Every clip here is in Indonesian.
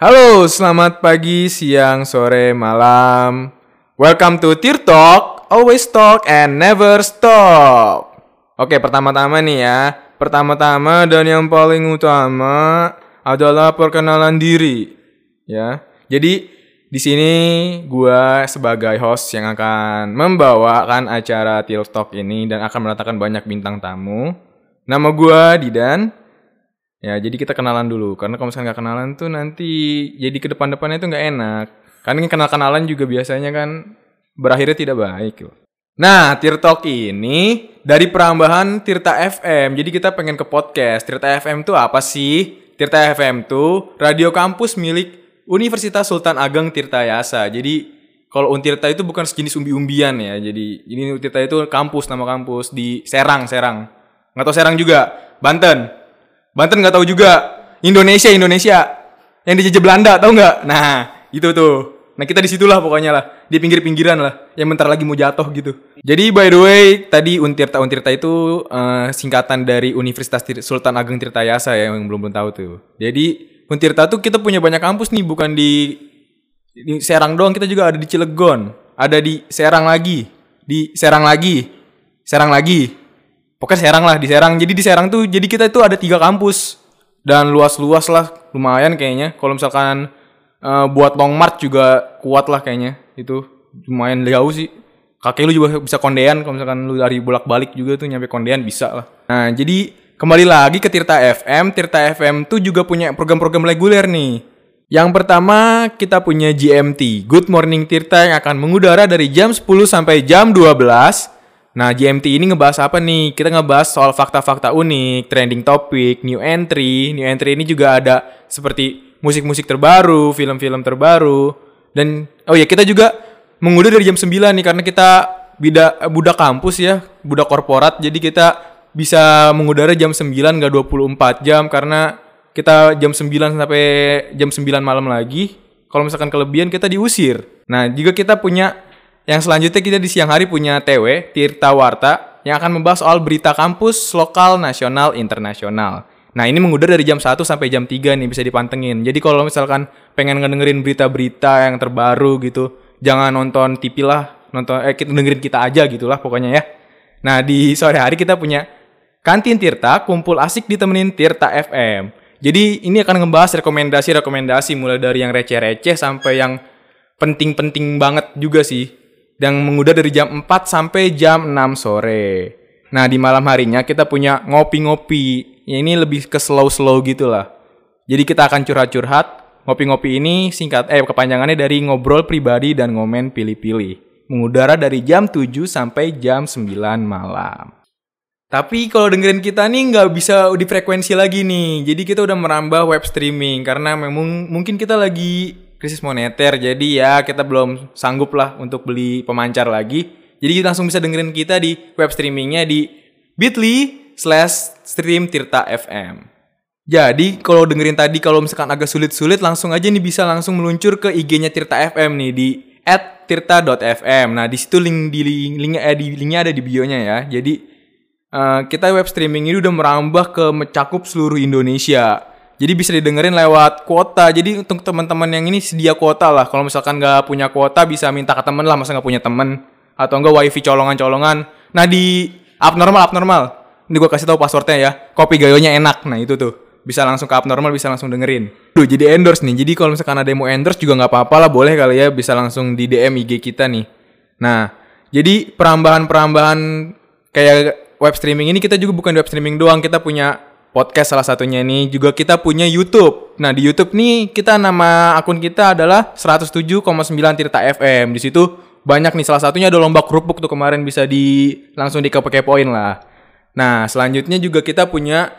Halo, selamat pagi, siang, sore, malam. Welcome to Tear Talk, always talk and never stop. Oke, pertama-tama nih ya. Pertama-tama dan yang paling utama adalah perkenalan diri. Ya. Jadi di sini gua sebagai host yang akan membawakan acara Tear Talk ini dan akan mendatangkan banyak bintang tamu. Nama gua Didan. Ya, jadi kita kenalan dulu. Karena kalau misalnya nggak kenalan tuh nanti jadi ke depan-depannya tuh nggak enak. Karena kenal-kenalan juga biasanya kan berakhirnya tidak baik loh. Nah, Tirtok ini dari perambahan Tirta FM. Jadi kita pengen ke podcast. Tirta FM tuh apa sih? Tirta FM tuh radio kampus milik Universitas Sultan Ageng Tirta Yasa. Jadi kalau Untirta itu bukan sejenis umbi-umbian ya. Jadi ini Untirta itu kampus nama kampus di Serang, Serang. Nggak tahu Serang juga, Banten. Banten nggak tahu juga. Indonesia, Indonesia. Yang dijajah Belanda, tahu nggak? Nah, itu tuh. Nah, kita di situlah pokoknya lah. Di pinggir-pinggiran lah. Yang bentar lagi mau jatuh gitu. Jadi, by the way, tadi Untirta Untirta itu eh, singkatan dari Universitas Sultan Ageng Tirtayasa ya, yang belum belum tahu tuh. Jadi, Untirta tuh kita punya banyak kampus nih, bukan di, di Serang doang, kita juga ada di Cilegon. Ada di Serang lagi. Di Serang lagi. Serang lagi. Pokoknya Serang lah di Serang. Jadi di Serang tuh jadi kita itu ada tiga kampus dan luas-luas lah lumayan kayaknya. Kalau misalkan eh, buat long march juga kuat lah kayaknya itu lumayan jauh sih. Kakek lu juga bisa kondean kalau misalkan lu dari bolak-balik juga tuh nyampe kondean bisa lah. Nah jadi kembali lagi ke Tirta FM. Tirta FM tuh juga punya program-program reguler nih. Yang pertama kita punya GMT, Good Morning Tirta yang akan mengudara dari jam 10 sampai jam 12. Nah, GMT ini ngebahas apa nih? Kita ngebahas soal fakta-fakta unik, trending topic, new entry. New entry ini juga ada seperti musik-musik terbaru, film-film terbaru. Dan oh ya, kita juga mengudara dari jam 9 nih karena kita bida, budak kampus ya, budak korporat. Jadi kita bisa mengudara jam 9 nggak 24 jam karena kita jam 9 sampai jam 9 malam lagi. Kalau misalkan kelebihan kita diusir. Nah, juga kita punya yang selanjutnya kita di siang hari punya TW, Tirta Warta, yang akan membahas soal berita kampus, lokal, nasional, internasional. Nah ini mengudara dari jam 1 sampai jam 3 nih bisa dipantengin. Jadi kalau misalkan pengen ngedengerin berita-berita yang terbaru gitu, jangan nonton TV lah, nonton eh kita dengerin kita aja gitulah pokoknya ya. Nah di sore hari kita punya Kantin Tirta, kumpul asik ditemenin Tirta FM. Jadi ini akan ngebahas rekomendasi-rekomendasi mulai dari yang receh-receh sampai yang penting-penting banget juga sih yang mengudara dari jam 4 sampai jam 6 sore. Nah, di malam harinya kita punya ngopi-ngopi. Ya, ini lebih ke slow-slow gitu lah. Jadi kita akan curhat-curhat. Ngopi-ngopi ini singkat eh kepanjangannya dari ngobrol pribadi dan ngomen pilih-pilih. Mengudara dari jam 7 sampai jam 9 malam. Tapi kalau dengerin kita nih nggak bisa di frekuensi lagi nih. Jadi kita udah merambah web streaming karena memang mungkin kita lagi krisis moneter. Jadi ya kita belum sanggup lah untuk beli pemancar lagi. Jadi kita langsung bisa dengerin kita di web streamingnya di bit.ly slash stream Tirta FM. Jadi kalau dengerin tadi kalau misalkan agak sulit-sulit langsung aja nih bisa langsung meluncur ke IG-nya Tirta FM nih di @tirta.fm. Nah di situ link di linknya eh, di linknya ada di bio-nya ya. Jadi uh, kita web streaming ini udah merambah ke mencakup seluruh Indonesia. Jadi bisa didengerin lewat kuota. Jadi untuk teman-teman yang ini sedia kuota lah. Kalau misalkan nggak punya kuota bisa minta ke temen lah. Masa nggak punya temen atau enggak wifi colongan-colongan. Nah di abnormal abnormal. Ini gue kasih tahu passwordnya ya. Kopi gayonya enak. Nah itu tuh bisa langsung ke abnormal bisa langsung dengerin. Duh jadi endorse nih. Jadi kalau misalkan ada yang mau endorse juga nggak apa-apa lah boleh kali ya bisa langsung di DM IG kita nih. Nah jadi perambahan-perambahan kayak web streaming ini kita juga bukan web streaming doang kita punya podcast salah satunya ini juga kita punya YouTube. Nah di YouTube nih kita nama akun kita adalah 107,9 Tirta FM. Di situ banyak nih salah satunya ada lomba kerupuk tuh kemarin bisa di langsung dikepo-kepoin lah. Nah selanjutnya juga kita punya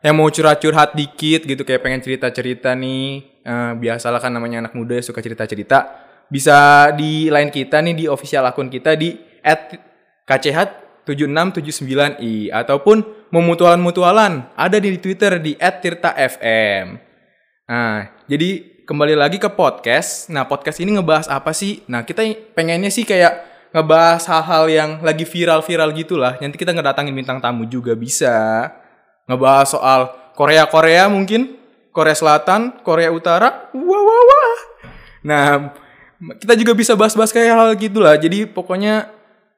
yang mau curhat-curhat dikit gitu kayak pengen cerita-cerita nih Eh, biasalah kan namanya anak muda suka cerita-cerita bisa di line kita nih di official akun kita di @kch 7679i ataupun memutualan-mutualan ada di Twitter di @tirta_fm. Nah, jadi kembali lagi ke podcast. Nah, podcast ini ngebahas apa sih? Nah, kita pengennya sih kayak ngebahas hal-hal yang lagi viral-viral gitulah. Nanti kita ngedatangin bintang tamu juga bisa. Ngebahas soal Korea-Korea mungkin. Korea Selatan, Korea Utara. Wah wah wah. Nah, kita juga bisa bahas-bahas kayak hal gitulah. Jadi pokoknya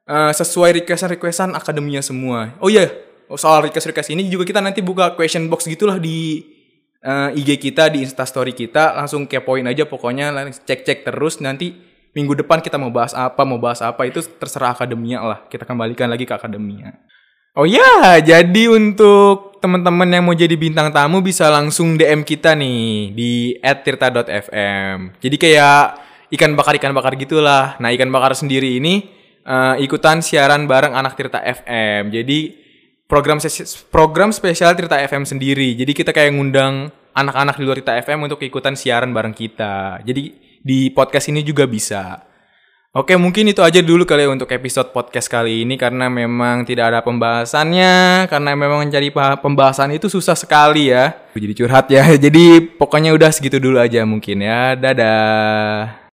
uh, sesuai requestan-requestan akademinya semua. Oh iya, oh, soal request-request ini juga kita nanti buka question box gitulah di uh, IG kita, di Instastory kita. Langsung kepoin aja pokoknya, cek-cek terus nanti minggu depan kita mau bahas apa, mau bahas apa itu terserah akademia lah. Kita kembalikan lagi ke akademia. Oh ya, jadi untuk teman-teman yang mau jadi bintang tamu bisa langsung DM kita nih di @tirta.fm. Jadi kayak ikan bakar ikan bakar gitulah. Nah, ikan bakar sendiri ini uh, ikutan siaran bareng anak Tirta FM. Jadi program program spesial Tirta FM sendiri. Jadi kita kayak ngundang anak-anak di luar Tirta FM untuk ikutan siaran bareng kita. Jadi di podcast ini juga bisa. Oke, mungkin itu aja dulu kali ya untuk episode podcast kali ini karena memang tidak ada pembahasannya, karena memang mencari pembahasan itu susah sekali ya. Jadi curhat ya. Jadi pokoknya udah segitu dulu aja mungkin ya. Dadah.